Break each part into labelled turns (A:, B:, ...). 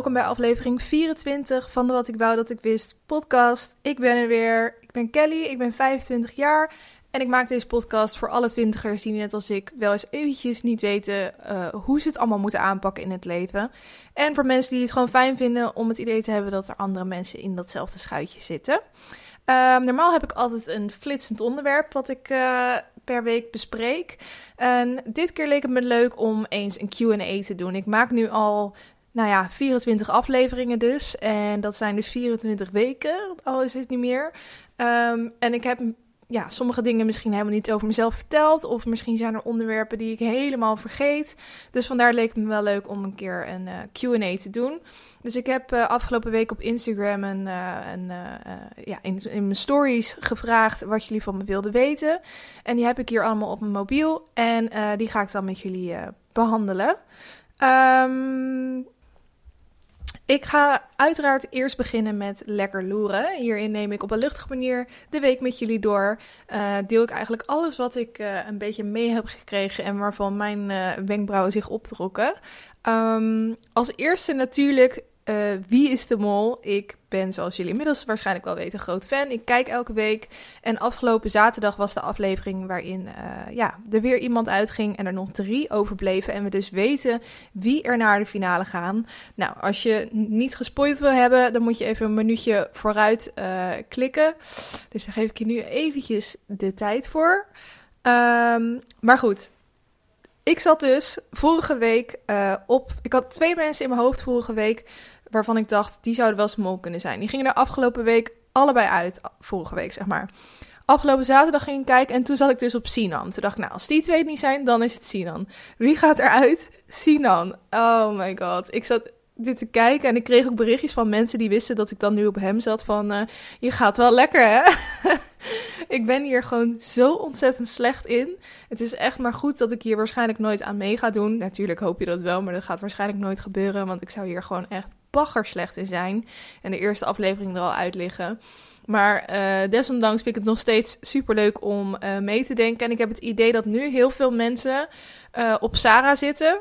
A: welkom bij aflevering 24 van de Wat ik wou dat ik wist podcast. Ik ben er weer. Ik ben Kelly, ik ben 25 jaar en ik maak deze podcast voor alle twintigers die net als ik wel eens eventjes niet weten uh, hoe ze het allemaal moeten aanpakken in het leven. En voor mensen die het gewoon fijn vinden om het idee te hebben dat er andere mensen in datzelfde schuitje zitten. Uh, normaal heb ik altijd een flitsend onderwerp wat ik uh, per week bespreek. En dit keer leek het me leuk om eens een QA te doen. Ik maak nu al nou ja, 24 afleveringen dus. En dat zijn dus 24 weken, al is het niet meer. Um, en ik heb ja, sommige dingen misschien helemaal niet over mezelf verteld. Of misschien zijn er onderwerpen die ik helemaal vergeet. Dus vandaar leek het me wel leuk om een keer een uh, QA te doen. Dus ik heb uh, afgelopen week op Instagram uh, een, ja, in, in mijn stories gevraagd wat jullie van me wilden weten. En die heb ik hier allemaal op mijn mobiel. En die ga ik dan met jullie behandelen. Um, ik ga uiteraard eerst beginnen met lekker loeren. Hierin neem ik op een luchtige manier de week met jullie door. Uh, deel ik eigenlijk alles wat ik uh, een beetje mee heb gekregen en waarvan mijn uh, wenkbrauwen zich optrokken. Um, als eerste natuurlijk uh, Wie is de Mol? Ik ben, zoals jullie inmiddels waarschijnlijk wel weten, groot fan. Ik kijk elke week. En afgelopen zaterdag was de aflevering waarin uh, ja, er weer iemand uitging en er nog drie overbleven. En we dus weten wie er naar de finale gaan. Nou, als je niet gespoild wil hebben, dan moet je even een minuutje vooruit uh, klikken. Dus daar geef ik je nu eventjes de tijd voor. Um, maar goed, ik zat dus vorige week uh, op. Ik had twee mensen in mijn hoofd vorige week. Waarvan ik dacht, die zouden wel smol kunnen zijn. Die gingen er afgelopen week allebei uit. Vorige week, zeg maar. Afgelopen zaterdag ging ik kijken en toen zat ik dus op Sinan. Toen dacht ik, nou, als die twee niet zijn, dan is het Sinan. Wie gaat eruit? Sinan. Oh my god. Ik zat dit te kijken en ik kreeg ook berichtjes van mensen die wisten dat ik dan nu op hem zat. Van, uh, je gaat wel lekker, hè? ik ben hier gewoon zo ontzettend slecht in. Het is echt maar goed dat ik hier waarschijnlijk nooit aan mee ga doen. Natuurlijk hoop je dat wel, maar dat gaat waarschijnlijk nooit gebeuren. Want ik zou hier gewoon echt bagger slecht in zijn. En de eerste aflevering er al uit liggen. Maar uh, desondanks vind ik het nog steeds super leuk om uh, mee te denken. En ik heb het idee dat nu heel veel mensen op Sarah zitten.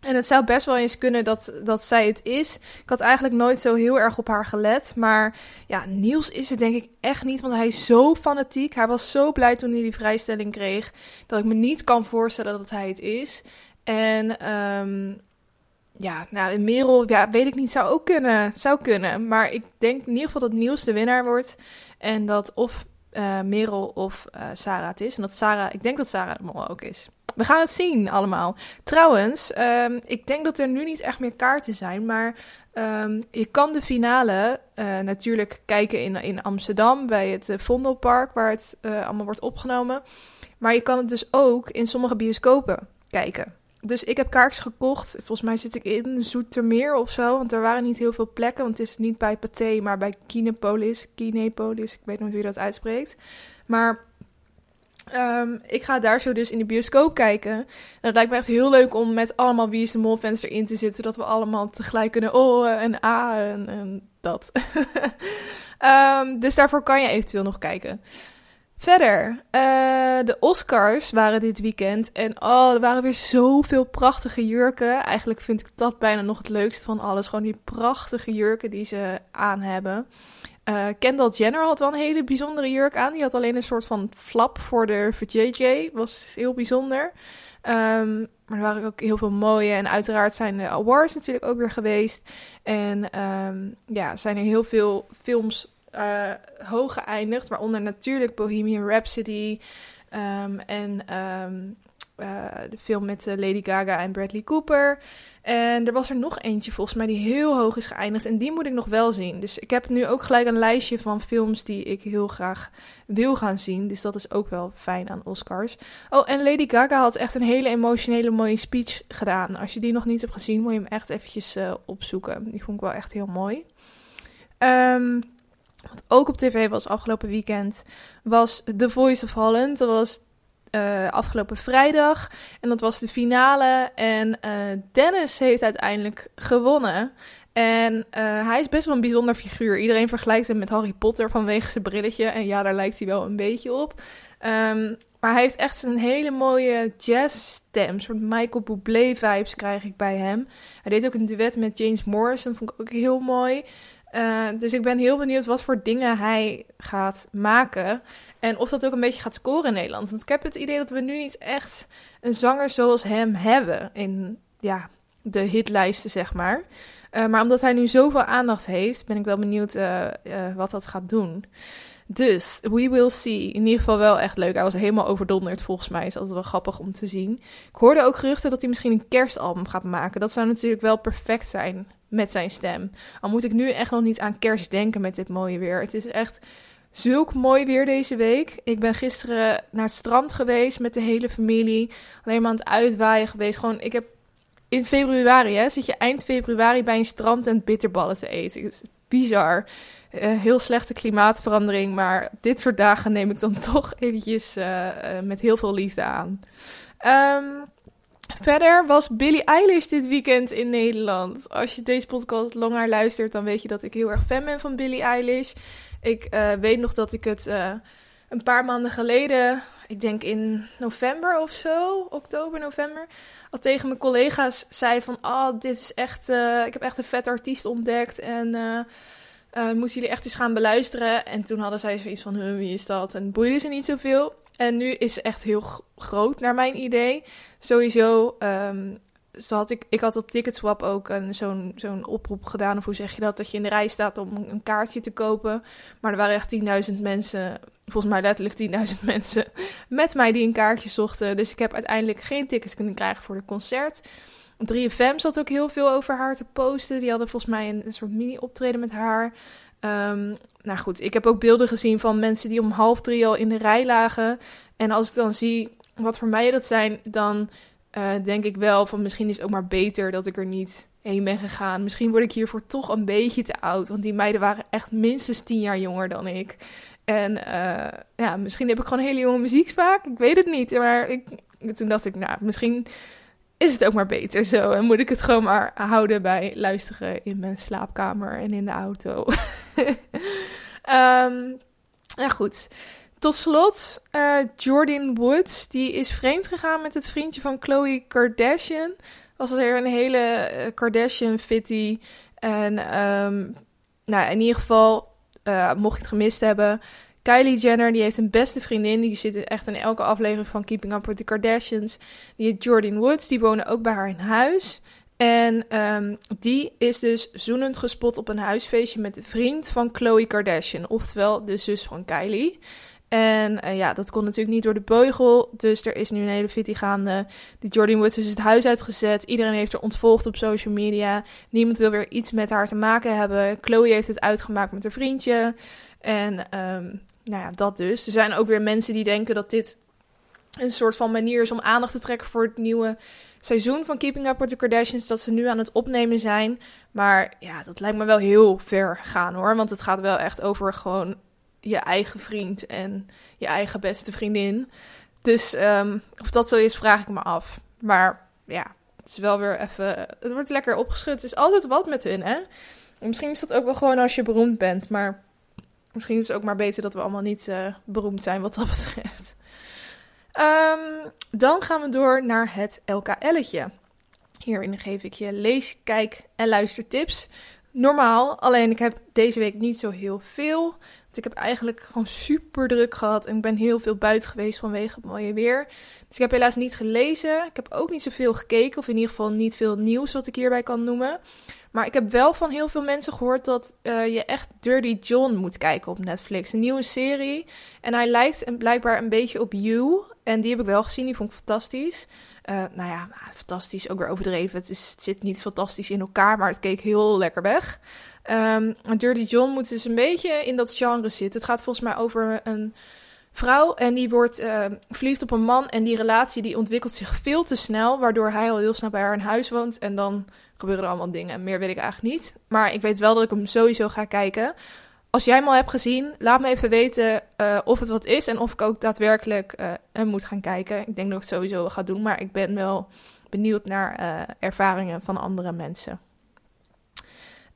A: En het zou best wel eens kunnen dat, dat zij het is. Ik had eigenlijk nooit zo heel erg op haar gelet. Maar ja, Niels is het denk ik echt niet. Want hij is zo fanatiek. Hij was zo blij toen hij die vrijstelling kreeg. Dat ik me niet kan voorstellen dat hij het is. En um, ja, nou, Merel, ja, weet ik niet, zou ook kunnen. Zou kunnen. Maar ik denk in ieder geval dat Niels de winnaar wordt. En dat of uh, Merel of uh, Sarah het is. En dat Sarah, ik denk dat Sarah de mol ook is. We gaan het zien allemaal. Trouwens, um, ik denk dat er nu niet echt meer kaarten zijn. Maar um, je kan de finale uh, natuurlijk kijken in, in Amsterdam bij het Vondelpark, waar het allemaal wordt opgenomen. Maar je kan het dus ook in sommige bioscopen kijken. Dus ik heb kaartjes gekocht. Volgens mij zit ik in Zoetermeer of zo. Want er waren niet heel veel plekken. Want het is niet bij Pathé, maar bij Kinepolis. Kinepolis, ik weet niet hoe je dat uitspreekt. Maar um, ik ga daar zo dus in de bioscoop kijken. En het lijkt me echt heel leuk om met allemaal Wie is de Mol fans erin te zitten. Dat we allemaal tegelijk kunnen oh en a en, en dat. um, dus daarvoor kan je eventueel nog kijken. Verder, uh, de Oscars waren dit weekend en oh, er waren weer zoveel prachtige jurken. Eigenlijk vind ik dat bijna nog het leukste van alles. Gewoon die prachtige jurken die ze aan hebben. Uh, Kendall Jenner had wel een hele bijzondere jurk aan. Die had alleen een soort van flap voor de JJ. Was heel bijzonder. Um, maar er waren ook heel veel mooie. En uiteraard zijn de awards natuurlijk ook weer geweest. En um, ja, zijn er heel veel films uh, hoog geëindigd. Waaronder natuurlijk Bohemian Rhapsody. Um, en um, uh, de film met uh, Lady Gaga en Bradley Cooper. En er was er nog eentje volgens mij die heel hoog is geëindigd. En die moet ik nog wel zien. Dus ik heb nu ook gelijk een lijstje van films die ik heel graag wil gaan zien. Dus dat is ook wel fijn aan Oscars. Oh, en Lady Gaga had echt een hele emotionele mooie speech gedaan. Als je die nog niet hebt gezien, moet je hem echt eventjes opzoeken. Die vond ik wel echt heel mooi. Um, wat ook op tv was afgelopen weekend, was The Voice of Holland. Dat was uh, afgelopen vrijdag. En dat was de finale. En uh, Dennis heeft uiteindelijk gewonnen. En uh, hij is best wel een bijzonder figuur. Iedereen vergelijkt hem met Harry Potter vanwege zijn brilletje. En ja, daar lijkt hij wel een beetje op. Um, maar hij heeft echt een hele mooie jazzstem. Een soort Michael Bublé vibes krijg ik bij hem. Hij deed ook een duet met James Morrison, vond ik ook heel mooi. Uh, dus ik ben heel benieuwd wat voor dingen hij gaat maken. En of dat ook een beetje gaat scoren in Nederland. Want ik heb het idee dat we nu niet echt een zanger zoals hem hebben in ja, de hitlijsten, zeg maar. Uh, maar omdat hij nu zoveel aandacht heeft, ben ik wel benieuwd uh, wat dat gaat doen. Dus, we will see. In ieder geval wel echt leuk. Hij was helemaal overdonderd volgens mij. Is altijd wel grappig om te zien. Ik hoorde ook geruchten dat hij misschien een kerstalbum gaat maken. Dat zou natuurlijk wel perfect zijn met zijn stem. Al moet ik nu echt nog niet aan kerst denken met dit mooie weer. Het is echt zulk mooi weer deze week. Ik ben gisteren naar het strand geweest met de hele familie. Alleen maar aan het uitwaaien geweest. Gewoon, ik heb in februari, hè, zit je eind februari bij een strand en bitterballen te eten. Is bizar. Uh, heel slechte klimaatverandering, maar dit soort dagen neem ik dan toch eventjes uh, uh, met heel veel liefde aan. Um, verder was Billie Eilish dit weekend in Nederland. Als je deze podcast langer luistert, dan weet je dat ik heel erg fan ben van Billie Eilish. Ik weet nog dat ik het een paar maanden geleden, ik denk in november of zo, oktober, november, al tegen mijn collega's zei van, oh, dit is echt, ik heb echt een vet artiest ontdekt en moesten jullie echt eens gaan beluisteren. En toen hadden zij zoiets van, wie is dat? En boeide ze niet zoveel. En nu is ze echt heel groot, naar mijn idee. Sowieso, um, zo had ik, ik had op Ticketswap ook zo'n zo'n oproep gedaan. Of hoe zeg je dat? Dat je in de rij staat om een kaartje te kopen. Maar er waren echt 10.000 mensen, volgens mij letterlijk 10.000 mensen, met mij die een kaartje zochten. Dus ik heb uiteindelijk geen tickets kunnen krijgen voor het concert. 3FM zat ook heel veel over haar te posten. Die hadden volgens mij een, een soort mini-optreden met haar. Um, nou goed, ik heb ook beelden gezien van mensen die om half drie al in de rij lagen. En als ik dan zie wat voor mij dat zijn, dan uh, denk ik wel van misschien is het ook maar beter dat ik er niet heen ben gegaan. Misschien word ik hiervoor toch een beetje te oud. Want die meiden waren echt minstens tien jaar jonger dan ik. En uh, ja, misschien heb ik gewoon hele jonge muzieksmaak. Ik weet het niet. Maar ik, toen dacht ik, nou, misschien is het ook maar beter zo. En moet ik het gewoon maar houden bij luisteren in mijn slaapkamer en in de auto. um, ja, goed. Tot slot, uh, Jordan Woods, die is vreemd gegaan met het vriendje van Khloe Kardashian. Was er een hele uh, Kardashian-fitty. En um, nou, in ieder geval, uh, mocht je het gemist hebben, Kylie Jenner, die heeft een beste vriendin. Die zit echt in elke aflevering van Keeping Up with the Kardashians. Die heet Jordan Woods. Die wonen ook bij haar in huis. En um, die is dus zoenend gespot op een huisfeestje met de vriend van Khloe Kardashian. Oftewel de zus van Kylie. En uh, ja, dat kon natuurlijk niet door de beugel. Dus er is nu een hele fitty gaande. Die Jordan Woods is het huis uitgezet. Iedereen heeft er ontvolgd op social media. Niemand wil weer iets met haar te maken hebben. Chloe heeft het uitgemaakt met haar vriendje. En um, nou ja, dat dus. Er zijn ook weer mensen die denken dat dit een soort van manier is om aandacht te trekken voor het nieuwe seizoen van Keeping Up with the Kardashians. Dat ze nu aan het opnemen zijn. Maar ja, dat lijkt me wel heel ver gaan hoor. Want het gaat wel echt over gewoon je eigen vriend en je eigen beste vriendin. Dus um, of dat zo is, vraag ik me af. Maar ja, het is wel weer even. Het wordt lekker opgeschud. Het is altijd wat met hun, hè? misschien is dat ook wel gewoon als je beroemd bent. Maar Misschien is het ook maar beter dat we allemaal niet uh, beroemd zijn wat dat betreft. Um, dan gaan we door naar het LKL'tje. Hierin geef ik je lees, kijk en luistertips. Normaal, alleen ik heb deze week niet zo heel veel. Want ik heb eigenlijk gewoon super druk gehad en ik ben heel veel buiten geweest vanwege het mooie weer. Dus ik heb helaas niet gelezen. Ik heb ook niet zoveel gekeken, of in ieder geval niet veel nieuws wat ik hierbij kan noemen. Maar ik heb wel van heel veel mensen gehoord dat uh, je echt Dirty John moet kijken op Netflix. Een nieuwe serie. En hij lijkt blijkbaar een beetje op You. En die heb ik wel gezien, die vond ik fantastisch. Uh, nou ja, fantastisch, ook weer overdreven. Het, is, het zit niet fantastisch in elkaar, maar het keek heel lekker weg. Um, Dirty John moet dus een beetje in dat genre zitten. Het gaat volgens mij over een vrouw en die wordt uh, verliefd op een man. En die relatie die ontwikkelt zich veel te snel, waardoor hij al heel snel bij haar in huis woont. En dan gebeuren er allemaal dingen. Meer weet ik eigenlijk niet. Maar ik weet wel dat ik hem sowieso ga kijken. Als jij hem al hebt gezien, laat me even weten uh, of het wat is en of ik ook daadwerkelijk uh, hem moet gaan kijken. Ik denk dat ik het sowieso ga doen, maar ik ben wel benieuwd naar uh, ervaringen van andere mensen.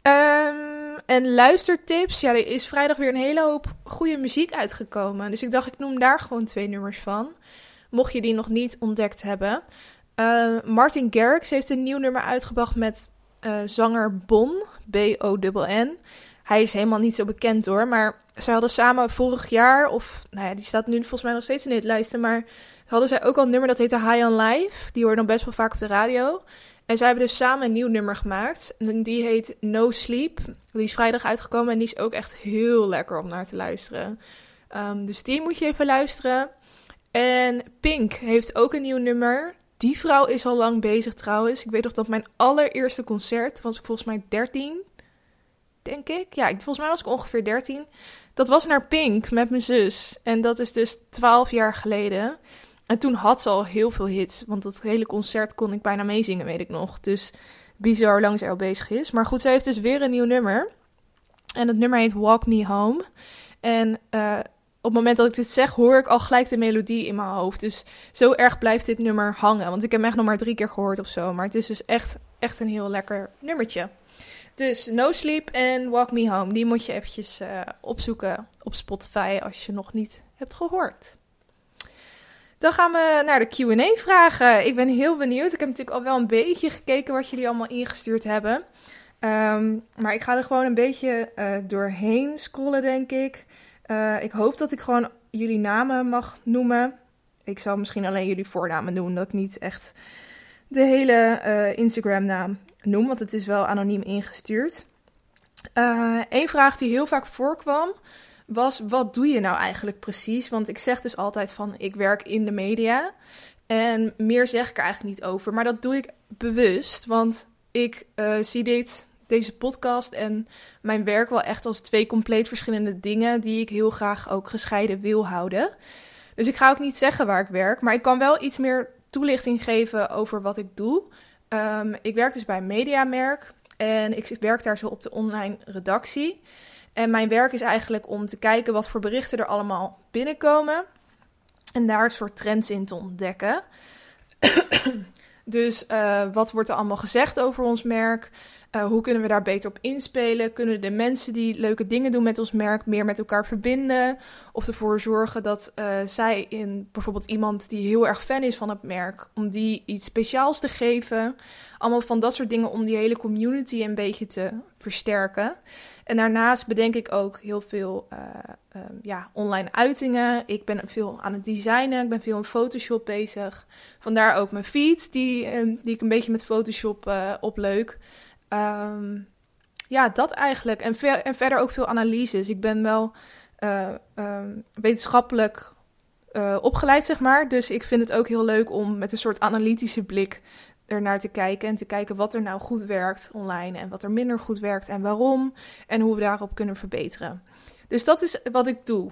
A: Um, en luistertips. Ja, er is vrijdag weer een hele hoop goede muziek uitgekomen. Dus ik dacht, ik noem daar gewoon twee nummers van. Mocht je die nog niet ontdekt hebben. Uh, Martin Garrix heeft een nieuw nummer uitgebracht met uh, zanger Bon. B-O-N-N. Hij is helemaal niet zo bekend hoor. Maar zij hadden samen vorig jaar, of nou ja, die staat nu volgens mij nog steeds in dit lijsten. Maar hadden zij ook al een nummer dat heette High on Life. Die hoor dan best wel vaak op de radio. En zij hebben dus samen een nieuw nummer gemaakt. En die heet No Sleep. Die is vrijdag uitgekomen en die is ook echt heel lekker om naar te luisteren. Um, dus die moet je even luisteren. En Pink heeft ook een nieuw nummer. Die vrouw is al lang bezig trouwens. Ik weet nog dat mijn allereerste concert was ik volgens mij 13. Denk ik. Ja, volgens mij was ik ongeveer 13. Dat was naar Pink met mijn zus. En dat is dus 12 jaar geleden. En toen had ze al heel veel hits. Want dat hele concert kon ik bijna meezingen, weet ik nog. Dus bizar lang ze al bezig is. Maar goed, ze heeft dus weer een nieuw nummer. En het nummer heet Walk Me Home. En uh, op het moment dat ik dit zeg, hoor ik al gelijk de melodie in mijn hoofd. Dus zo erg blijft dit nummer hangen. Want ik heb hem echt nog maar drie keer gehoord of zo. Maar het is dus echt, echt een heel lekker nummertje. Dus No Sleep en Walk Me Home. Die moet je eventjes uh, opzoeken op Spotify als je nog niet hebt gehoord. Dan gaan we naar de QA vragen. Ik ben heel benieuwd. Ik heb natuurlijk al wel een beetje gekeken wat jullie allemaal ingestuurd hebben. Um, maar ik ga er gewoon een beetje uh, doorheen scrollen, denk ik. Uh, ik hoop dat ik gewoon jullie namen mag noemen. Ik zal misschien alleen jullie voornamen doen, dat ik niet echt de hele uh, Instagram-naam noem, want het is wel anoniem ingestuurd. Eén vraag die heel vaak voorkwam was: wat doe je nou eigenlijk precies? Want ik zeg dus altijd van ik werk in de media. En meer zeg ik er eigenlijk niet over. Maar dat doe ik bewust. Want ik zie dit, deze podcast en mijn werk wel echt als twee compleet verschillende dingen. Die ik heel graag ook gescheiden wil houden. Dus ik ga ook niet zeggen waar ik werk. Maar ik kan wel iets meer toelichting geven over wat ik doe. Um, ik werk dus bij een mediamerk. En ik werk daar zo op de online redactie. En mijn werk is eigenlijk om te kijken wat voor berichten er allemaal binnenkomen. En daar een soort trends in te ontdekken. dus uh, wat wordt er allemaal gezegd over ons merk? Uh, hoe kunnen we daar beter op inspelen? Kunnen de mensen die leuke dingen doen met ons merk meer met elkaar verbinden? Of ervoor zorgen dat uh, zij in bijvoorbeeld iemand die heel erg fan is van het merk, om die iets speciaals te geven? Allemaal van dat soort dingen om die hele community een beetje te versterken. En daarnaast bedenk ik ook heel veel uh, uh, ja, online uitingen. Ik ben veel aan het designen. Ik ben veel in Photoshop bezig. Vandaar ook mijn feed, die, uh, die ik een beetje met Photoshop opleuk. Um, ja, dat eigenlijk. En, ver en verder ook veel analyses. Ik ben wel um, wetenschappelijk opgeleid, zeg maar. Dus ik vind het ook heel leuk om met een soort analytische blik ernaar te kijken en te kijken wat er nou goed werkt online en wat er minder goed werkt en waarom en hoe we daarop kunnen verbeteren. Dus dat is wat ik doe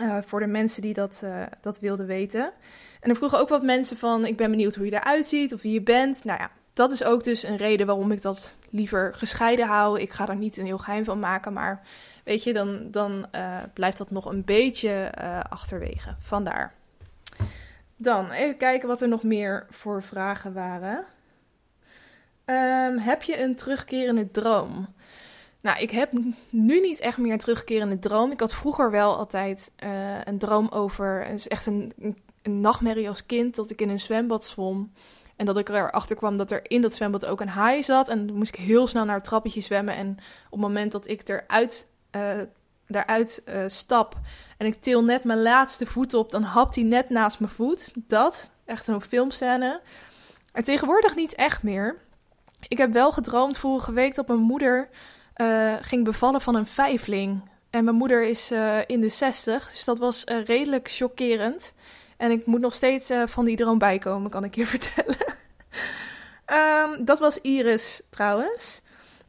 A: uh, voor de mensen die dat, dat wilden weten. En er vroegen ook wat mensen van, ik ben benieuwd hoe je eruit ziet of wie je bent. Nou ja, dat is ook dus een reden waarom ik dat liever gescheiden hou. Ik ga er niet een heel geheim van maken, maar weet je, dan, dan uh, blijft dat nog een beetje achterwege. Vandaar. Dan even kijken wat er nog meer voor vragen waren. Um, heb je een terugkerende droom? Nou, ik heb nu niet echt meer een terugkerende droom. Ik had vroeger wel altijd uh, een droom over. Het is echt een, een, een, nachtmerrie als kind dat ik in een zwembad zwom. En dat ik erachter kwam dat er in dat zwembad ook een haai zat. En dan moest ik heel snel naar het trappetje zwemmen. En op het moment dat ik eruit, uh, eruit uh, stap, en ik til net mijn laatste voet op, dan hapt hij net naast mijn voet. Dat, echt een filmscène. En tegenwoordig niet echt meer. Ik heb wel gedroomd vorige week dat mijn moeder uh, ging bevallen van een vijfling. En mijn moeder is in de 60, dus dat was redelijk chockerend. En ik moet nog steeds van die droom bijkomen, kan ik je vertellen. um, dat was Iris trouwens.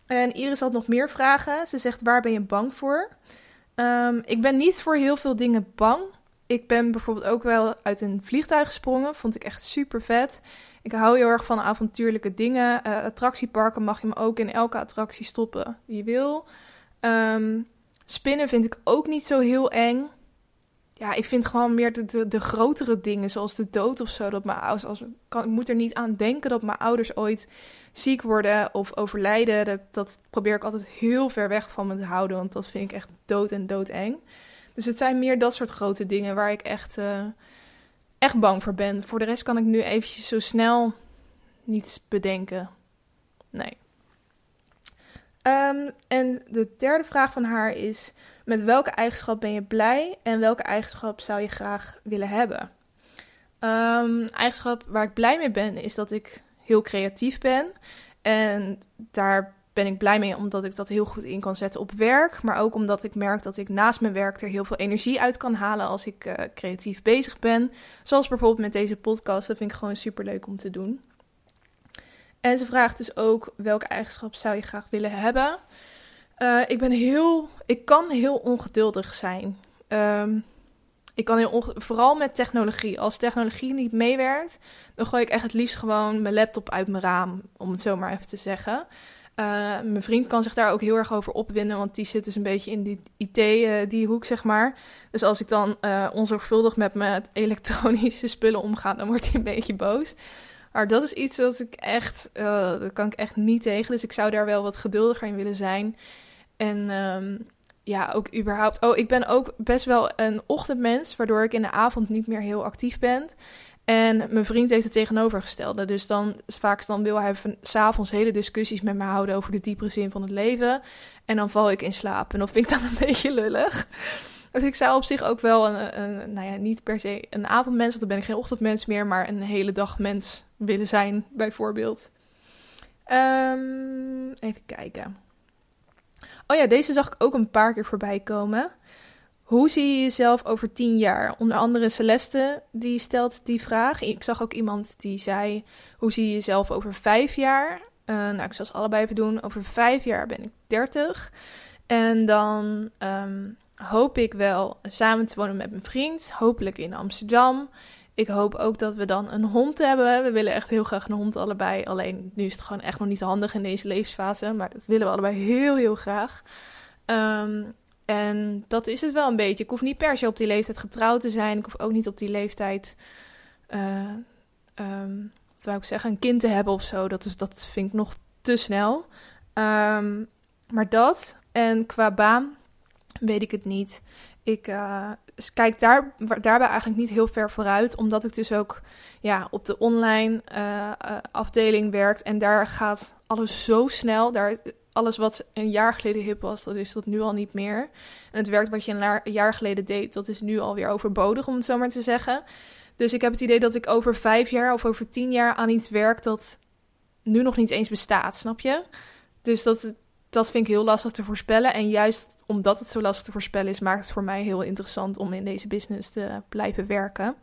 A: En Iris had nog meer vragen. Ze zegt: Waar ben je bang voor? Um, ik ben niet voor heel veel dingen bang. Ik ben bijvoorbeeld ook wel uit een vliegtuig gesprongen. Vond ik echt super vet. Ik hou heel erg van avontuurlijke dingen. Uh, attractieparken mag je me ook in elke attractie stoppen die je wil. Um, spinnen vind ik ook niet zo heel eng. Ja, ik vind gewoon meer de, de, grotere dingen, zoals de dood of zo. Dat mijn ouders, als, kan, ik moet er niet aan denken dat mijn ouders ooit ziek worden of overlijden. Dat, dat probeer ik altijd heel ver weg van me te houden, want dat vind ik echt dood en doodeng. Dus het zijn meer dat soort grote dingen waar ik echt, uh, echt bang voor ben. Voor de rest kan ik nu eventjes zo snel niets bedenken. Nee. Um, en de derde vraag van haar is: met welke eigenschap ben je blij en welke eigenschap zou je graag willen hebben? Um, eigenschap waar ik blij mee ben is dat ik heel creatief ben. En daar ben ik blij mee omdat ik dat heel goed in kan zetten op werk. Maar ook omdat ik merk dat ik naast mijn werk er heel veel energie uit kan halen als ik uh, creatief bezig ben. Zoals bijvoorbeeld met deze podcast. Dat vind ik gewoon super leuk om te doen. En ze vraagt dus ook welke eigenschap zou je graag willen hebben. Uh, ik ben heel, ik kan heel ongeduldig zijn. Um, ik kan heel vooral met technologie. Als technologie niet meewerkt, dan gooi ik echt het liefst gewoon mijn laptop uit mijn raam, om het zo maar even te zeggen. Uh, mijn vriend kan zich daar ook heel erg over opwinden, want die zit dus een beetje in die IT, uh, die hoek, zeg maar. Dus als ik dan onzorgvuldig met mijn elektronische spullen omga, dan wordt hij een beetje boos. Maar dat is iets dat ik echt, dat kan ik echt niet tegen. Dus ik zou daar wel wat geduldiger in willen zijn. En um, ja, ook überhaupt. Oh, ik ben ook best wel een ochtendmens, waardoor ik in de avond niet meer heel actief ben. En mijn vriend heeft het tegenovergestelde. Dus dan vaak dan wil hij s'avonds hele discussies met me houden over de diepere zin van het leven. En dan val ik in slaap. En dat vind ik dan een beetje lullig. Dus ik zou op zich ook wel een, een nou ja, niet per se een avondmens, want dan ben ik geen ochtendmens meer, maar een hele dag mens willen zijn, bijvoorbeeld. Um, even kijken. Oh ja, deze zag ik ook een paar keer voorbij komen. Hoe zie je jezelf over tien jaar? Onder andere Celeste, die stelt die vraag. Ik zag ook iemand die zei, hoe zie je jezelf over vijf jaar? Uh, nou, ik zal ze allebei even doen. Over vijf jaar ben ik dertig. En dan um, hoop ik wel samen te wonen met mijn vriend. Hopelijk in Amsterdam. Ik hoop ook dat we dan een hond hebben. We willen echt heel graag een hond allebei. Alleen nu is het gewoon echt nog niet handig in deze levensfase. Maar dat willen we allebei heel, heel graag. Um, en dat is het wel een beetje. Ik hoef niet per se op die leeftijd getrouwd te zijn. Ik hoef ook niet op die leeftijd, uh, wat zou ik zeggen, een kind te hebben of zo. Dat, is, dat vind ik nog te snel. Um, maar dat. En qua baan weet ik het niet. Ik uh, kijk daar, daarbij eigenlijk niet heel ver vooruit, omdat ik dus ook ja, op de online uh, afdeling werk. En daar gaat alles zo snel. Daar, alles wat een jaar geleden hip was, dat is dat nu al niet meer. En het werk wat je een jaar geleden deed, dat is nu alweer overbodig, om het zo maar te zeggen. Dus ik heb het idee dat ik over vijf jaar of over tien jaar aan iets werk dat nu nog niet eens bestaat, snap je? Dus dat, dat vind ik heel lastig te voorspellen. En juist omdat het zo lastig te voorspellen is, maakt het voor mij heel interessant om in deze business te blijven werken.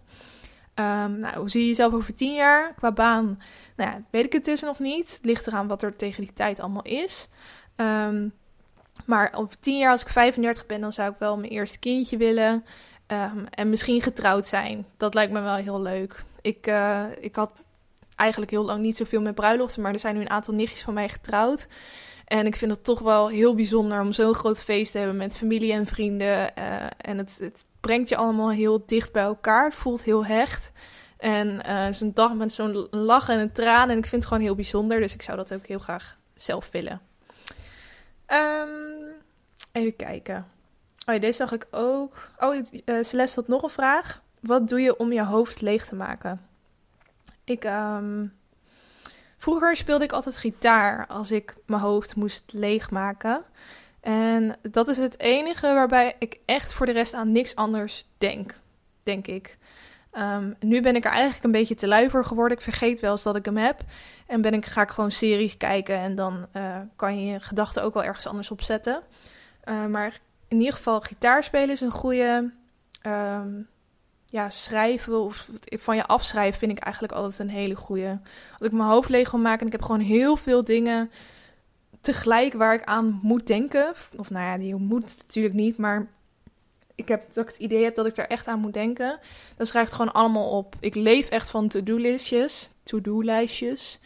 A: Um, nou, hoe zie je jezelf over tien jaar? Qua baan, nou ja, weet ik het dus nog niet. Ligt eraan wat er tegen die tijd allemaal is. Um, maar over tien jaar, als ik 35 ben, dan zou ik wel mijn eerste kindje willen. Um, en misschien getrouwd zijn. Dat lijkt me wel heel leuk. Ik, uh, ik had eigenlijk heel lang niet zoveel met bruiloften, maar er zijn nu een aantal nichtjes van mij getrouwd. En ik vind het toch wel heel bijzonder om zo'n groot feest te hebben met familie en vrienden. Uh, en het, het, brengt je allemaal heel dicht bij elkaar. Het voelt heel hecht. En uh, zo'n dag met zo'n lach en een traan. En ik vind het gewoon heel bijzonder. Dus ik zou dat ook heel graag zelf willen. Um, even kijken. Oh ja, deze zag ik ook. Oh, uh, Celeste had nog een vraag. Wat doe je om je hoofd leeg te maken? Ik, um, vroeger speelde ik altijd gitaar als ik mijn hoofd moest leegmaken. En dat is het enige waarbij ik echt voor de rest aan niks anders denk, denk ik. Um, nu ben ik er eigenlijk een beetje te lui voor geworden. Ik vergeet wel eens dat ik hem heb. En ben ik, ga ik gewoon series kijken en dan uh, kan je je gedachten ook wel ergens anders opzetten. Uh, maar in ieder geval, gitaar spelen is een goede. Um, ja, schrijven of van je afschrijven vind ik eigenlijk altijd een hele goede. Als ik mijn hoofd leeg wil maken en ik heb gewoon heel veel dingen tegelijk waar ik aan moet denken. Of nou ja, die moet natuurlijk niet, maar ik heb dat ik het idee heb dat ik er echt aan moet denken. Dan schrijf ik het gewoon allemaal op. Ik leef echt van to-do-listjes, to-do-lijstjes.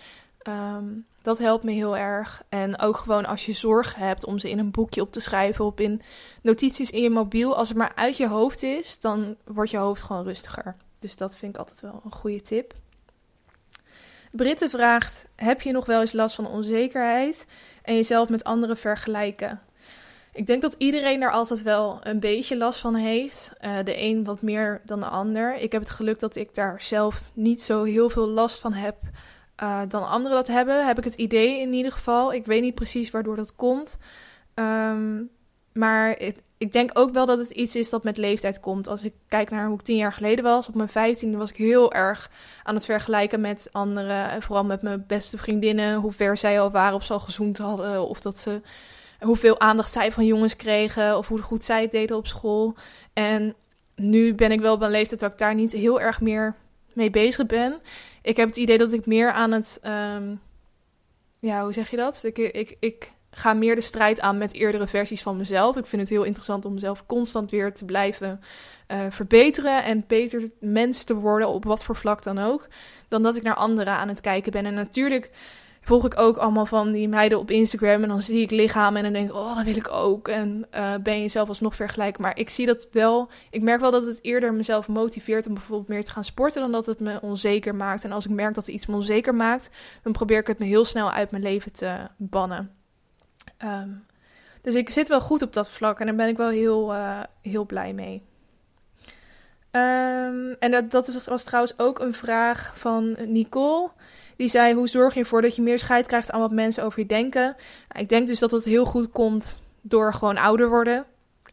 A: Um, Dat helpt me heel erg. En ook gewoon als je zorgen hebt om ze in een boekje op te schrijven of in notities in je mobiel. Als het maar uit je hoofd is, dan wordt je hoofd gewoon rustiger. Dus dat vind ik altijd wel een goede tip. Britte vraagt: Heb je nog wel eens last van onzekerheid en jezelf met anderen vergelijken? Ik denk dat iedereen daar altijd wel een beetje last van heeft. Uh, de een wat meer dan de ander. Ik heb het geluk dat ik daar zelf niet zo heel veel last van heb uh, dan anderen dat hebben. Heb ik het idee in ieder geval. Ik weet niet precies waardoor dat komt. Um, maar ik, denk ook wel dat het iets is dat met leeftijd komt. Als ik kijk naar hoe ik tien jaar geleden was, op mijn vijftiende was ik heel erg aan het vergelijken met anderen. En vooral met mijn beste vriendinnen, hoe ver zij al waren of ze al gezoend hadden. Of dat ze, hoeveel aandacht zij van jongens kregen. Of hoe goed zij het deden op school. En nu ben ik wel op een leeftijd dat ik daar niet heel erg meer mee bezig ben. Ik heb het idee dat ik meer aan het. Um, ja, hoe zeg je dat? Ik, ik, ik ga meer de strijd aan met eerdere versies van mezelf. Ik vind het heel interessant om mezelf constant weer te blijven uh, verbeteren en beter mens te worden op wat voor vlak dan ook. Dan dat ik naar anderen aan het kijken ben. En natuurlijk volg ik ook allemaal van die meiden op Instagram. En dan zie ik lichaam en dan denk ik, oh, dat wil ik ook. En uh, ben je zelf alsnog vergelijken. Maar ik zie dat wel. Ik merk wel dat het eerder mezelf motiveert om bijvoorbeeld meer te gaan sporten. Dan dat het me onzeker maakt. En als ik merk dat iets me onzeker maakt, dan probeer ik het me heel snel uit mijn leven te bannen. Um, dus ik zit wel goed op dat vlak en daar ben ik wel heel, uh, heel blij mee. Um, en dat, dat was trouwens ook een vraag van Nicole. Die zei: Hoe zorg je ervoor dat je meer scheid krijgt aan wat mensen over je denken? Nou, ik denk dus dat het heel goed komt door gewoon ouder worden.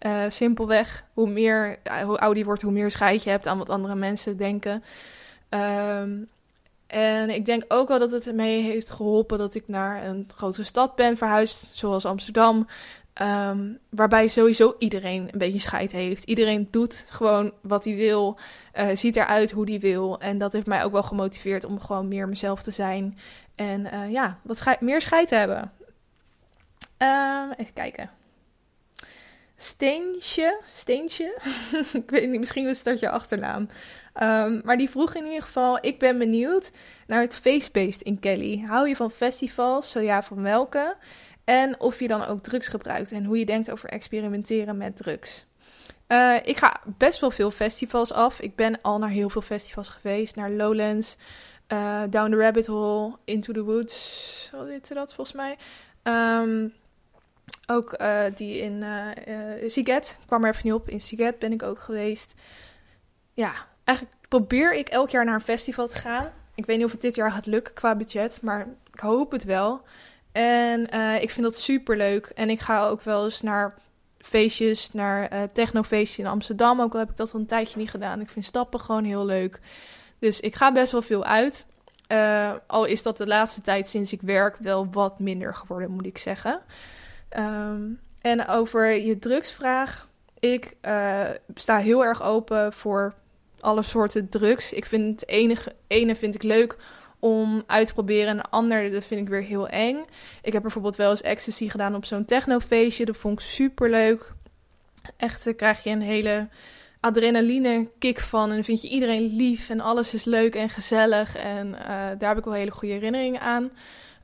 A: Uh, simpelweg. Hoe, meer, hoe ouder je wordt, hoe meer scheid je hebt aan wat andere mensen denken. Um, en ik denk ook wel dat het mee heeft geholpen dat ik naar een grotere stad ben verhuisd, zoals Amsterdam. Um, waarbij sowieso iedereen een beetje scheid heeft. Iedereen doet gewoon wat hij wil, uh, ziet eruit hoe hij wil. En dat heeft mij ook wel gemotiveerd om gewoon meer mezelf te zijn. En uh, ja, wat meer scheid te hebben. Um, even kijken. Steentje, Steentje, ik weet niet, misschien was dat je achternaam. Um, maar die vroeg in ieder geval, ik ben benieuwd naar het feestbeest in Kelly. Hou je van festivals? Zo ja, van welke? En of je dan ook drugs gebruikt en hoe je denkt over experimenteren met drugs. Uh, ik ga best wel veel festivals af. Ik ben al naar heel veel festivals geweest. Naar Lowlands, uh, Down the Rabbit Hole, Into the Woods. Wat heette dat volgens mij? Um, ook uh, die in uh, Siget, kwam er even niet op. In Siget ben ik ook geweest. Ja, eigenlijk probeer ik elk jaar naar een festival te gaan. Ik weet niet of het dit jaar gaat lukken qua budget, maar ik hoop het wel. En uh, ik vind dat super leuk. En ik ga ook wel eens naar feestjes, naar uh, technofeestjes in Amsterdam. Ook al heb ik dat al een tijdje niet gedaan. Ik vind stappen gewoon heel leuk. Dus ik ga best wel veel uit. Uh, al is dat de laatste tijd sinds ik werk wel wat minder geworden, moet ik zeggen. Um, en over je drugsvraag. Ik sta heel erg open voor alle soorten drugs. Ik vind het enige, ene vind ik leuk om uit te proberen. En de andere dat vind ik weer heel eng. Ik heb bijvoorbeeld wel eens ecstasy gedaan op zo'n technofeestje. Dat vond ik super leuk. Echt, dan krijg je een hele adrenaline kick van. En dan vind je iedereen lief en alles is leuk en gezellig. En uh, daar heb ik wel hele goede herinneringen aan.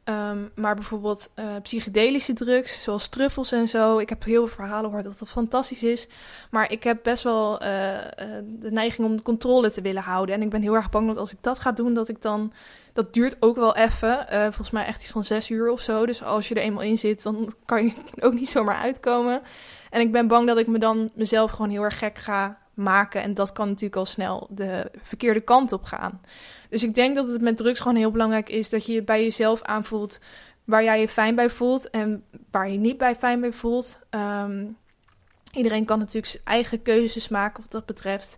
A: Um, maar bijvoorbeeld uh, psychedelische drugs, zoals truffels en zo. Ik heb heel veel verhalen gehoord dat dat fantastisch is. Maar ik heb best wel uh, uh, de neiging om de controle te willen houden. En ik ben heel erg bang dat als ik dat ga doen, dat ik dan. Dat duurt ook wel even. volgens mij echt iets van zes uur of zo. Dus als je er eenmaal in zit, dan kan je ook niet zomaar uitkomen. En ik ben bang dat ik me dan mezelf gewoon heel erg gek ga maken. En dat kan natuurlijk al snel de verkeerde kant op gaan. Dus ik denk dat het met drugs gewoon heel belangrijk is dat je bij jezelf aanvoelt waar jij je fijn bij voelt en waar je niet bij fijn bij voelt. Um, iedereen kan natuurlijk zijn eigen keuzes maken wat dat betreft.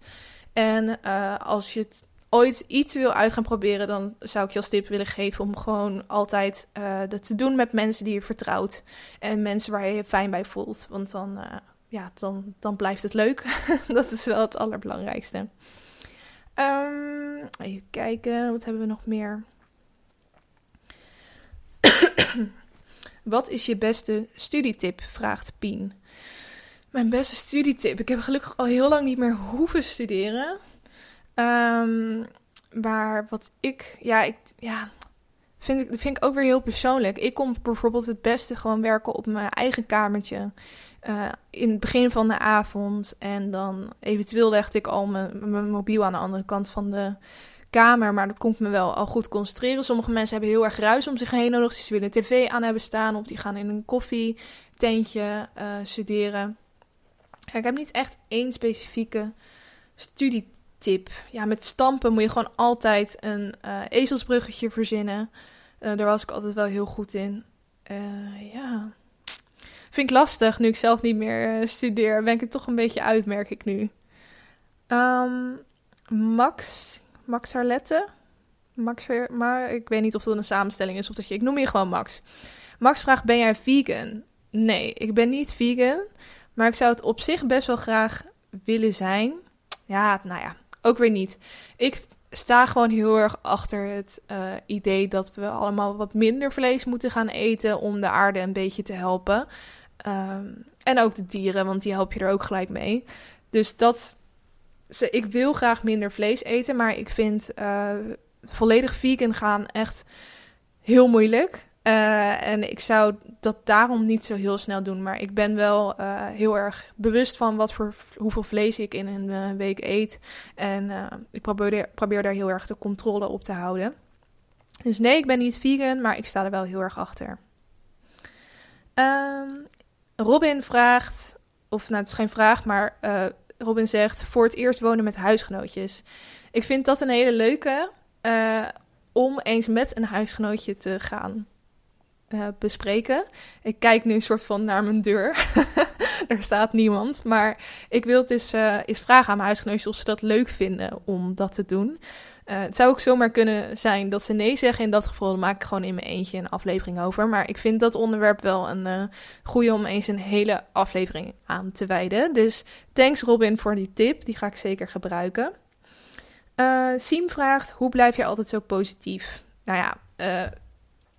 A: En uh, als je het ooit iets wil uit gaan proberen, dan zou ik je als tip willen geven om gewoon altijd uh, dat te doen met mensen die je vertrouwt. En mensen waar je je fijn bij voelt. Want dan, uh, ja, dan, dan blijft het leuk. dat is wel het allerbelangrijkste. Um, even kijken, wat hebben we nog meer? wat is je beste studietip? Vraagt Pien. Mijn beste studietip. Ik heb gelukkig al heel lang niet meer hoeven studeren. Um, maar wat ik, ja, ik, ja, vind ik, vind ik ook weer heel persoonlijk. Ik kom bijvoorbeeld het beste gewoon werken op mijn eigen kamertje. Uh, in het begin van de avond. En dan eventueel legde ik al mijn, mobiel aan de andere kant van de kamer. Maar dat komt me wel al goed concentreren. Sommige mensen hebben heel erg ruis om zich heen nodig. Dus ze willen tv aan hebben staan. Of die gaan in een koffietentje uh, studeren. ik heb niet echt één specifieke studietip. Ja, met stampen moet je gewoon altijd een uh, ezelsbruggetje verzinnen. Daar was ik altijd wel heel goed in. ja. Vind ik lastig nu ik zelf niet meer studeer. Ben ik het toch een beetje uit, merk ik nu. Um, Max Max Harlette. Max, maar ik weet niet of dat een samenstelling is of dat je. Ik noem je gewoon Max. Max vraagt: Ben jij vegan? Nee, ik ben niet vegan. Maar ik zou het op zich best wel graag willen zijn. Ja, nou ja, ook weer niet. Ik sta gewoon heel erg achter het uh, idee dat we allemaal wat minder vlees moeten gaan eten om de aarde een beetje te helpen. Um, en ook de dieren, want die help je er ook gelijk mee. Dus dat ik wil graag minder vlees eten, maar ik vind uh, volledig vegan gaan echt heel moeilijk. Uh, en ik zou dat daarom niet zo heel snel doen. Maar ik ben wel uh, heel erg bewust van wat voor, hoeveel vlees ik in een week eet. En ik probeer, probeer daar heel erg de controle op te houden. Dus nee, ik ben niet vegan, maar ik sta er wel heel erg achter. Um, Robin vraagt, of nou het is geen vraag, maar Robin zegt, voor het eerst wonen met huisgenootjes. Ik vind dat een hele leuke uh, om eens met een huisgenootje te gaan uh, bespreken. Ik kijk nu een soort van naar mijn deur. er staat niemand. Maar ik wil het eens, eens vragen aan mijn huisgenootjes of ze dat leuk vinden om dat te doen. Uh, het zou ook zomaar kunnen zijn dat ze nee zeggen. In dat geval dan maak ik gewoon in mijn eentje een aflevering over. Maar ik vind dat onderwerp wel een uh, goede om eens een hele aflevering aan te wijden. Dus thanks Robin voor die tip. Die ga ik zeker gebruiken. Uh, Siem vraagt, hoe blijf je altijd zo positief? Nou ja,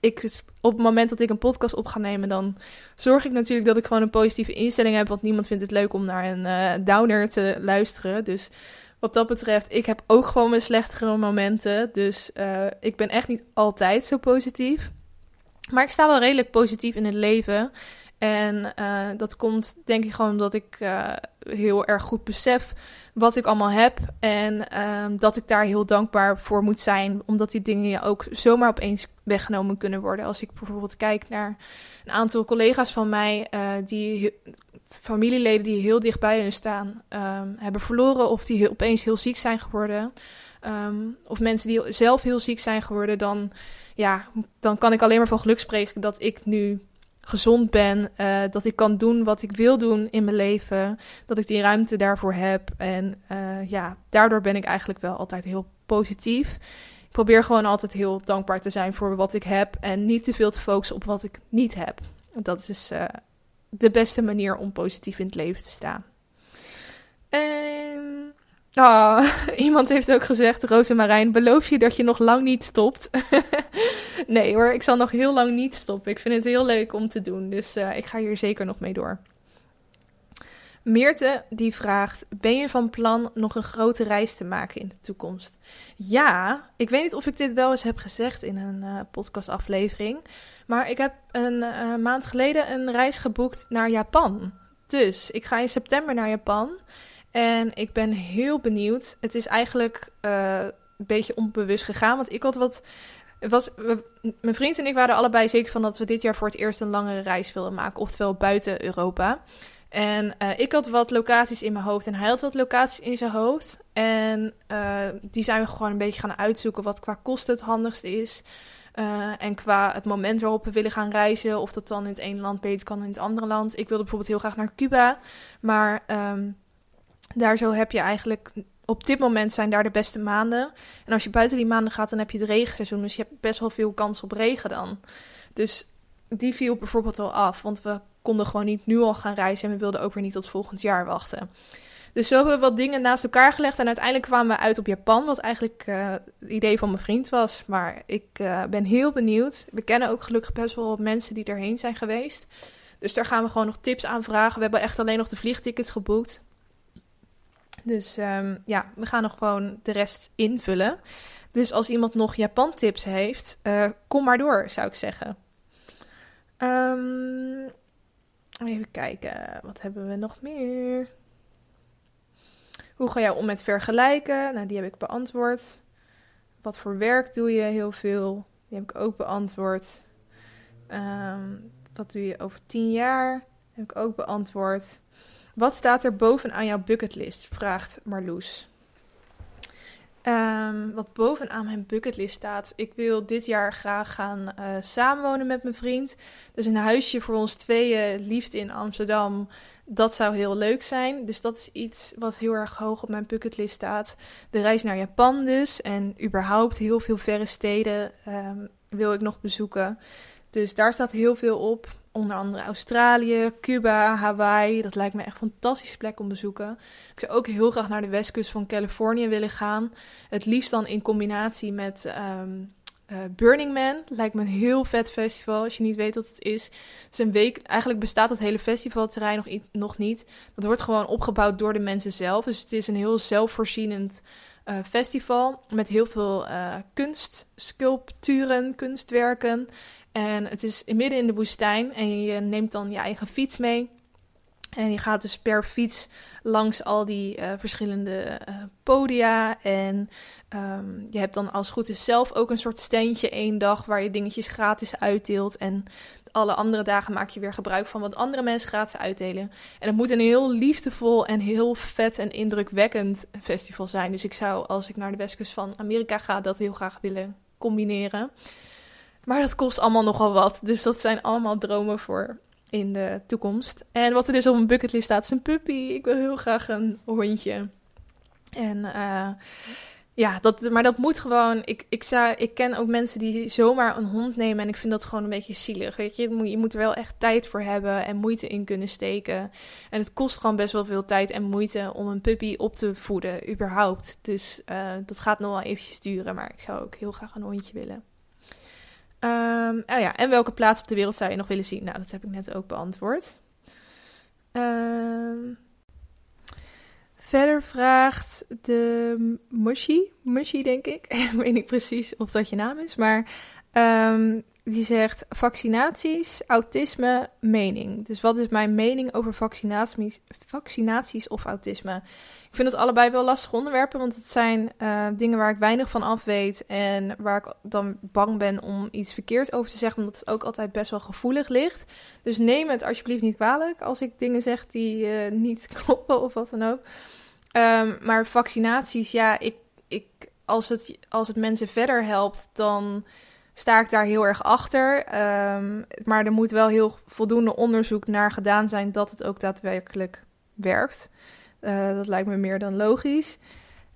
A: ik, op het moment dat ik een podcast op ga nemen, dan zorg ik natuurlijk dat ik gewoon een positieve instelling heb. Want niemand vindt het leuk om naar een downer te luisteren. Dus wat dat betreft, ik heb ook gewoon mijn slechtere momenten. Dus uh, ik ben echt niet altijd zo positief. Maar ik sta wel redelijk positief in het leven. En uh, dat komt denk ik gewoon omdat ik uh, heel erg goed besef wat ik allemaal heb. En uh, dat ik daar heel dankbaar voor moet zijn. Omdat die dingen ook zomaar opeens weggenomen kunnen worden. Als ik bijvoorbeeld kijk naar een aantal collega's van mij die familieleden die heel dicht bij hun staan um, hebben verloren of die opeens heel ziek zijn geworden. Um, of mensen die zelf heel ziek zijn geworden, dan, ja, dan kan ik alleen maar van geluk spreken dat ik nu gezond ben, uh, dat ik kan doen wat ik wil doen in mijn leven, dat ik die ruimte daarvoor heb. En uh, ja, daardoor ben ik eigenlijk wel altijd heel positief. Ik probeer gewoon altijd heel dankbaar te zijn voor wat ik heb en niet te veel te focussen op wat ik niet heb. Dat is uh, de beste manier om positief in het leven te staan. En oh, iemand heeft ook gezegd, Rosemarijn, beloof je dat je nog lang niet stopt? nee hoor, ik zal nog heel lang niet stoppen. Ik vind het heel leuk om te doen, dus uh, ik ga hier zeker nog mee door. Meerte die vraagt: Ben je van plan nog een grote reis te maken in de toekomst? Ja, ik weet niet of ik dit wel eens heb gezegd in een uh, podcastaflevering. Maar ik heb een uh, maand geleden een reis geboekt naar Japan. Dus ik ga in september naar Japan. En ik ben heel benieuwd. Het is eigenlijk uh, een beetje onbewust gegaan. Want ik had wat. Het was, mijn vriend en ik waren allebei zeker van dat we dit jaar voor het eerst een langere reis wilden maken. Oftewel buiten Europa. En uh, ik had wat locaties in mijn hoofd en hij had wat locaties in zijn hoofd. En uh, die zijn we gewoon een beetje gaan uitzoeken wat qua kosten het handigst is. Uh, en qua het moment waarop we willen gaan reizen, of dat dan in het ene land beter kan dan in het andere land. Ik wilde bijvoorbeeld heel graag naar Cuba, maar um, daar zo heb je eigenlijk op dit moment zijn daar de beste maanden. En als je buiten die maanden gaat, dan heb je het regenseizoen. Dus je hebt best wel veel kans op regen dan. Dus die viel bijvoorbeeld al af. Want we konden gewoon niet nu al gaan reizen. En we wilden ook weer niet tot volgend jaar wachten. Dus zo hebben we wat dingen naast elkaar gelegd. En uiteindelijk kwamen we uit op Japan. Wat eigenlijk uh, het idee van mijn vriend was. Maar ik uh, ben heel benieuwd. We kennen ook gelukkig best wel wat mensen die erheen zijn geweest. Dus daar gaan we gewoon nog tips aan vragen. We hebben echt alleen nog de vliegtickets geboekt. Dus ehm, ja, we gaan nog gewoon de rest invullen. Dus als iemand nog Japan tips heeft, uh, kom maar door, zou ik zeggen. Um, even kijken, wat hebben we nog meer? Hoe ga jij om met vergelijken? Nou, die heb ik beantwoord. Wat voor werk doe je? Heel veel. Die heb ik ook beantwoord. Um, wat doe je over tien jaar? Heb ik ook beantwoord. Wat staat er bovenaan jouw bucketlist? Vraagt Marloes. Um, wat bovenaan mijn bucketlist staat. Ik wil dit jaar graag gaan uh, samenwonen met mijn vriend. Dus een huisje voor ons tweeën, liefst in Amsterdam. Dat zou heel leuk zijn. Dus dat is iets wat heel erg hoog op mijn bucketlist staat. De reis naar Japan dus. En überhaupt heel veel verre steden um, wil ik nog bezoeken. Dus daar staat heel veel op. Onder andere Australië, Cuba, Hawaii. Dat lijkt me echt een fantastische plek om te bezoeken. Ik zou ook heel graag naar de westkust van Californië willen gaan. Het liefst dan in combinatie met um, uh, Burning Man. Lijkt me een heel vet festival, als je niet weet wat het is. Het is een week, eigenlijk bestaat het hele festivalterrein nog, nog niet. Dat wordt gewoon opgebouwd door de mensen zelf. Dus het is een heel zelfvoorzienend uh, festival met heel veel uh, kunst, sculpturen, kunstwerken. En het is midden in de woestijn en je neemt dan je eigen fiets mee. En je gaat dus per fiets langs al die uh, verschillende uh, podia. En um, je hebt dan als goed is zelf ook een soort standje één dag waar je dingetjes gratis uitdeelt. En alle andere dagen maak je weer gebruik van wat andere mensen gratis uitdelen. En het moet een heel liefdevol en heel vet en indrukwekkend festival zijn. Dus ik zou, als ik naar de westkust van Amerika ga, dat heel graag willen combineren. Maar dat kost allemaal nogal wat. Dus dat zijn allemaal dromen voor in de toekomst. En wat er dus op mijn bucketlist staat, is een puppy. Ik wil heel graag een hondje. En uh, ja, dat, maar dat moet gewoon. Ik, ik, ik ken ook mensen die zomaar een hond nemen. En ik vind dat gewoon een beetje zielig. Je, moet, er wel echt tijd voor hebben en moeite in kunnen steken. En het kost gewoon best wel veel tijd en moeite om een puppy op te voeden, überhaupt. Dus uh, dat gaat nog wel eventjes duren. Maar ik zou ook heel graag een hondje willen. Um, oh ja, en welke plaats op de wereld zou je nog willen zien? Nou, dat heb ik net ook beantwoord. Um, verder vraagt de Mushi, Mushi denk ik, ik weet niet precies of dat je naam is, maar um, die zegt vaccinaties, autisme, mening. Dus wat is mijn mening over vaccinaties, vaccinaties of autisme? Ik vind het allebei wel lastige onderwerpen, want het zijn uh, dingen waar ik weinig van af weet en waar ik dan bang ben om iets verkeerd over te zeggen, omdat het ook altijd best wel gevoelig ligt. Dus neem het alsjeblieft niet kwalijk als ik dingen zeg die uh, niet kloppen of wat dan ook. Um, maar vaccinaties, ja, ik, ik, als, het, als het mensen verder helpt, dan sta ik daar heel erg achter. Um, maar er moet wel heel voldoende onderzoek naar gedaan zijn dat het ook daadwerkelijk werkt. Uh, dat lijkt me meer dan logisch.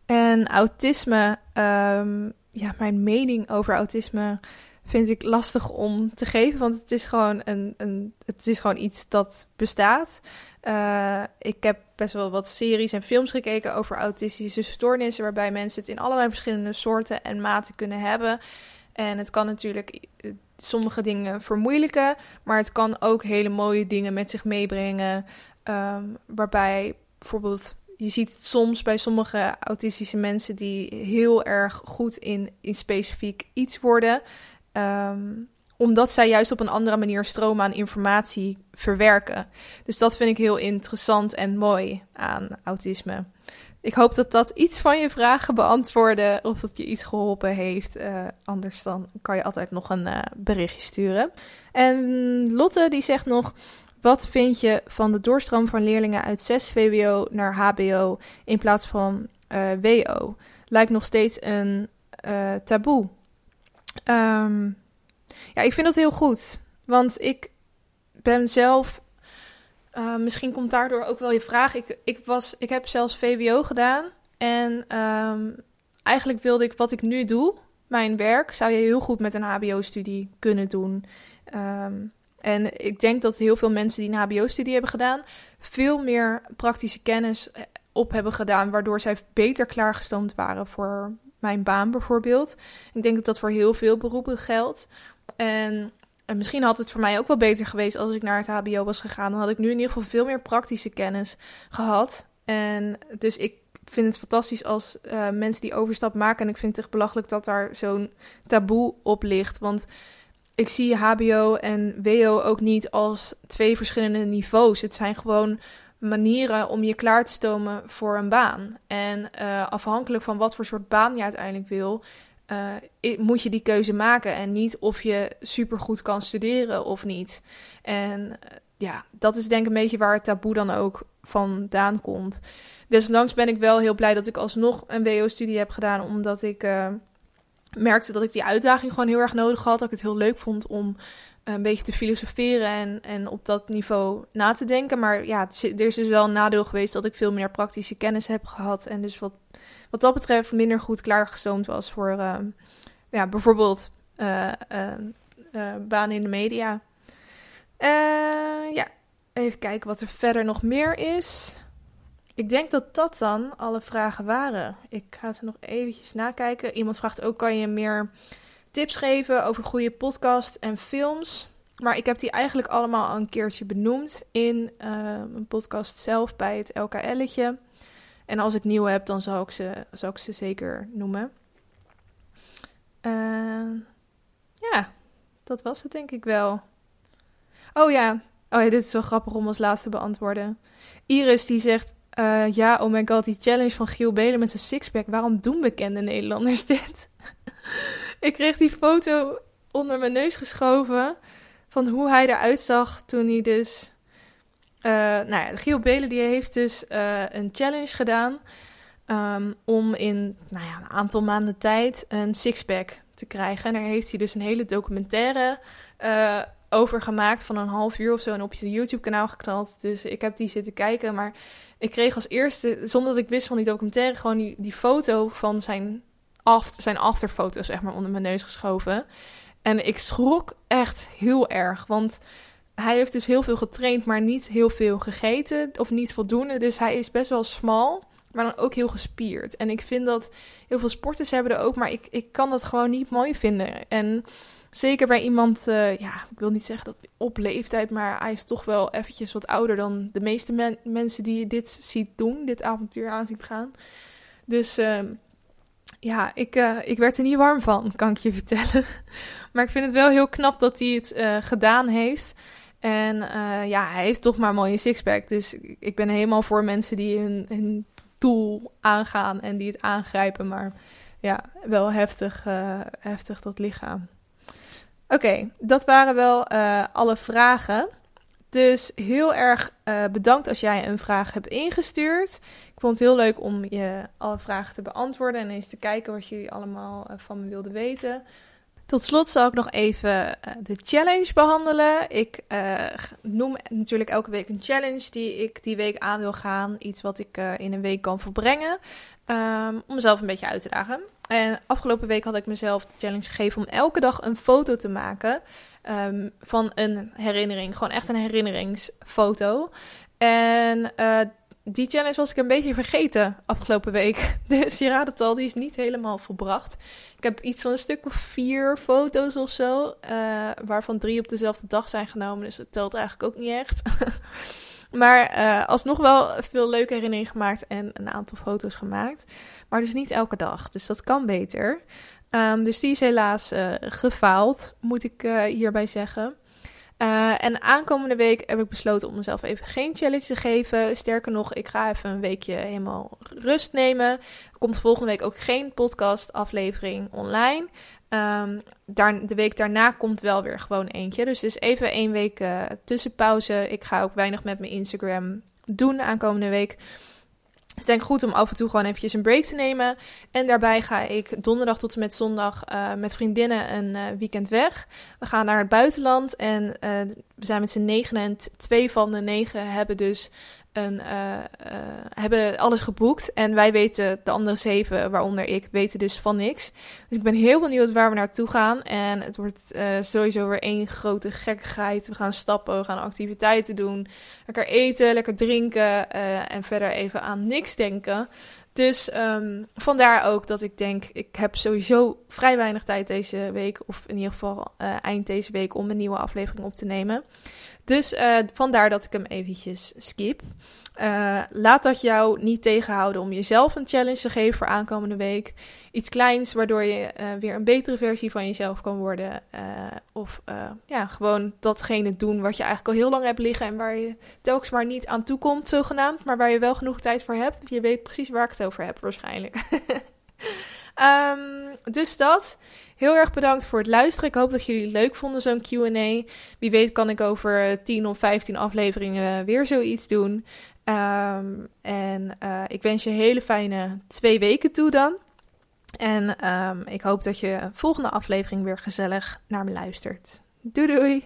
A: En autisme, um, ja, mijn mening over autisme vind ik lastig om te geven, want het is gewoon, een, een, het is gewoon iets dat bestaat. Uh, ik heb best wel wat series en films gekeken over autistische stoornissen, waarbij mensen het in allerlei verschillende soorten en maten kunnen hebben. En het kan natuurlijk eh, sommige dingen vermoeilijken, maar het kan ook hele mooie dingen met zich meebrengen. Um, waarbij bijvoorbeeld, je ziet het soms bij sommige autistische mensen die heel erg goed in, in specifiek iets worden. Um, omdat zij juist op een andere manier stromen aan informatie verwerken. Dus dat vind ik heel interessant en mooi aan autisme. Ik hoop dat dat iets van je vragen beantwoordde of dat je iets geholpen heeft. Uh, anders dan kan je altijd nog een uh, berichtje sturen. En Lotte die zegt nog: wat vind je van de doorstroom van leerlingen uit 6 VWO naar HBO in plaats van uh, WO? Lijkt nog steeds een taboe. Um, ja, ik vind dat heel goed. Want ik ben zelf uh, misschien komt daardoor ook wel je vraag. Ik, ik, was, ik heb zelfs VWO gedaan. En um, eigenlijk wilde ik wat ik nu doe, mijn werk, zou je heel goed met een HBO-studie kunnen doen. Um, en ik denk dat heel veel mensen die een HBO-studie hebben gedaan, veel meer praktische kennis eh, op hebben gedaan, waardoor zij beter klaargestoomd waren voor mijn baan bijvoorbeeld. Ik denk dat dat voor heel veel beroepen geldt. En en misschien had het voor mij ook wel beter geweest als ik naar het HBO was gegaan. Dan had ik nu in ieder geval veel meer praktische kennis gehad. En dus ik vind het fantastisch als uh, mensen die overstap maken. En ik vind het echt belachelijk dat daar zo'n taboe op ligt. Want ik zie HBO en WO ook niet als twee verschillende niveaus. Het zijn gewoon manieren om je klaar te stomen voor een baan. En uh, afhankelijk van wat voor soort baan je uiteindelijk wil, uh, moet je die keuze maken. En niet of je supergoed kan studeren of niet. En ja, dat is denk ik een beetje waar het taboe dan ook vandaan komt. Desondanks ben ik wel heel blij dat ik alsnog een WO-studie heb gedaan, omdat ik uh, merkte dat ik die uitdaging gewoon heel erg nodig had. Dat ik het heel leuk vond om een beetje te filosoferen en, en op dat niveau na te denken. Maar ja, er is dus wel een nadeel geweest dat ik veel meer praktische kennis heb gehad. En dus wat, wat dat betreft minder goed klaargestoomd was voor uh, ja, bijvoorbeeld uh, banen in de media. ja, even kijken wat er verder nog meer is. Ik denk dat dat dan alle vragen waren. Ik ga ze nog eventjes nakijken. Iemand vraagt ook, kan je meer tips geven over goede podcast en films? Maar ik heb die eigenlijk allemaal al een keertje benoemd in uh, een podcast zelf bij het LKL'tje. En als ik nieuwe heb, dan zal ik ze, zal ik ze zeker noemen. Uh, ja, dat was het denk ik wel. Oh ja. oh ja, dit is wel grappig om als laatste beantwoorden. Iris die zegt, uh, ja, oh my god, die challenge van Giel Belen met zijn sixpack. Waarom doen bekende Nederlanders dit? ik kreeg die foto onder mijn neus geschoven van hoe hij eruit zag toen hij dus... Uh, nou ja, Giel Belen die heeft dus uh, een challenge gedaan um, om in nou ja, een aantal maanden tijd een sixpack te krijgen. En daar heeft hij dus een hele documentaire uh, over gemaakt van een half uur of zo en op zijn YouTube-kanaal geknald. Dus ik heb die zitten kijken, maar ik kreeg als eerste, zonder dat ik wist van die documentaire, gewoon die, die foto van zijn, zijn afterfoto, zeg maar, onder mijn neus geschoven. En ik schrok echt heel erg, want hij heeft dus heel veel getraind, maar niet heel veel gegeten of niet voldoende. Dus hij is best wel smal, maar dan ook heel gespierd. En ik vind dat heel veel sporters hebben er ook, maar ik, ik kan dat gewoon niet mooi vinden. En Zeker bij iemand, uh, ja, ik wil niet zeggen dat op leeftijd, maar hij is toch wel eventjes wat ouder dan de meeste mensen die dit ziet doen, dit avontuur aan ziet gaan. Dus uh, ja, ik, uh, ik werd er niet warm van, kan ik je vertellen. maar ik vind het wel heel knap dat hij het eh, gedaan heeft. En ja, hij heeft toch maar een mooie sixpack. Dus ik ben helemaal voor mensen die hun, hun doel aangaan en die het aangrijpen. Maar ja, wel heftig, heftig dat lichaam. Oké, dat waren wel alle vragen. Dus heel erg bedankt als jij een vraag hebt ingestuurd. Ik vond het heel leuk om je alle vragen te beantwoorden en eens te kijken wat jullie allemaal uh, van me wilden weten. Tot slot zal ik nog even de challenge behandelen. Ik noem natuurlijk elke week een challenge die ik die week aan wil gaan. Iets wat ik in een week kan volbrengen. Um, om mezelf een beetje uit te dagen. En afgelopen week had ik mezelf de challenge gegeven om elke dag een foto te maken um, van een herinnering. Gewoon echt een herinneringsfoto. En die challenge was ik een beetje vergeten afgelopen week. Dus je raadt het al, die is niet helemaal volbracht. Ik heb iets van een stuk of vier foto's of zo, uh, waarvan drie op dezelfde dag zijn genomen. Dus dat telt eigenlijk ook niet echt. Maar uh, alsnog wel veel leuke herinneringen gemaakt en een aantal foto's gemaakt. Maar dus niet elke dag. Dus dat kan beter. Um, dus die is helaas uh, gefaald, moet ik hierbij zeggen. Uh, en aankomende week heb ik besloten om mezelf even geen challenge te geven. Sterker nog, ik ga even een weekje helemaal rust nemen. Er komt volgende week ook geen podcast aflevering online. Um, daar, de week daarna komt wel weer gewoon eentje. Dus het is even één week uh, tussenpauze. Ik ga ook weinig met mijn Instagram doen aankomende week. Dus denk goed om af en toe gewoon eventjes een break te nemen. En daarbij ga ik donderdag tot en met zondag uh, met vriendinnen een uh, weekend weg. We gaan naar het buitenland en uh, we zijn met z'n negen en twee van de negen hebben dus een, uh, uh, hebben alles geboekt. En wij weten, de andere zeven, waaronder ik, weten dus van niks. Dus ik ben heel benieuwd waar we naartoe gaan. En het wordt uh, sowieso weer één grote gekkigheid. We gaan stappen, we gaan activiteiten doen. Lekker eten, lekker drinken. en verder even aan niks denken. Dus um, vandaar ook dat ik denk, ik heb sowieso vrij weinig tijd deze week. Of in ieder geval eind deze week om een nieuwe aflevering op te nemen. Dus uh, vandaar dat ik hem eventjes skip. Uh, laat dat jou niet tegenhouden om jezelf een challenge te geven voor aankomende week. Iets kleins waardoor je uh, weer een betere versie van jezelf kan worden. Of ja, gewoon datgene doen wat je eigenlijk al heel lang hebt liggen en waar je telkens maar niet aan toe komt, zogenaamd. Maar waar je wel genoeg tijd voor hebt. Je weet precies waar ik het over heb, waarschijnlijk. um, dus dat. Heel erg bedankt voor het luisteren. Ik hoop dat jullie het leuk vonden, zo'n QA. Wie weet kan ik over 10 of 15 afleveringen weer zoiets doen. Um, en uh, ik wens je hele fijne twee weken toe dan. En um, ik hoop dat je volgende aflevering weer gezellig naar me luistert. Doei doei!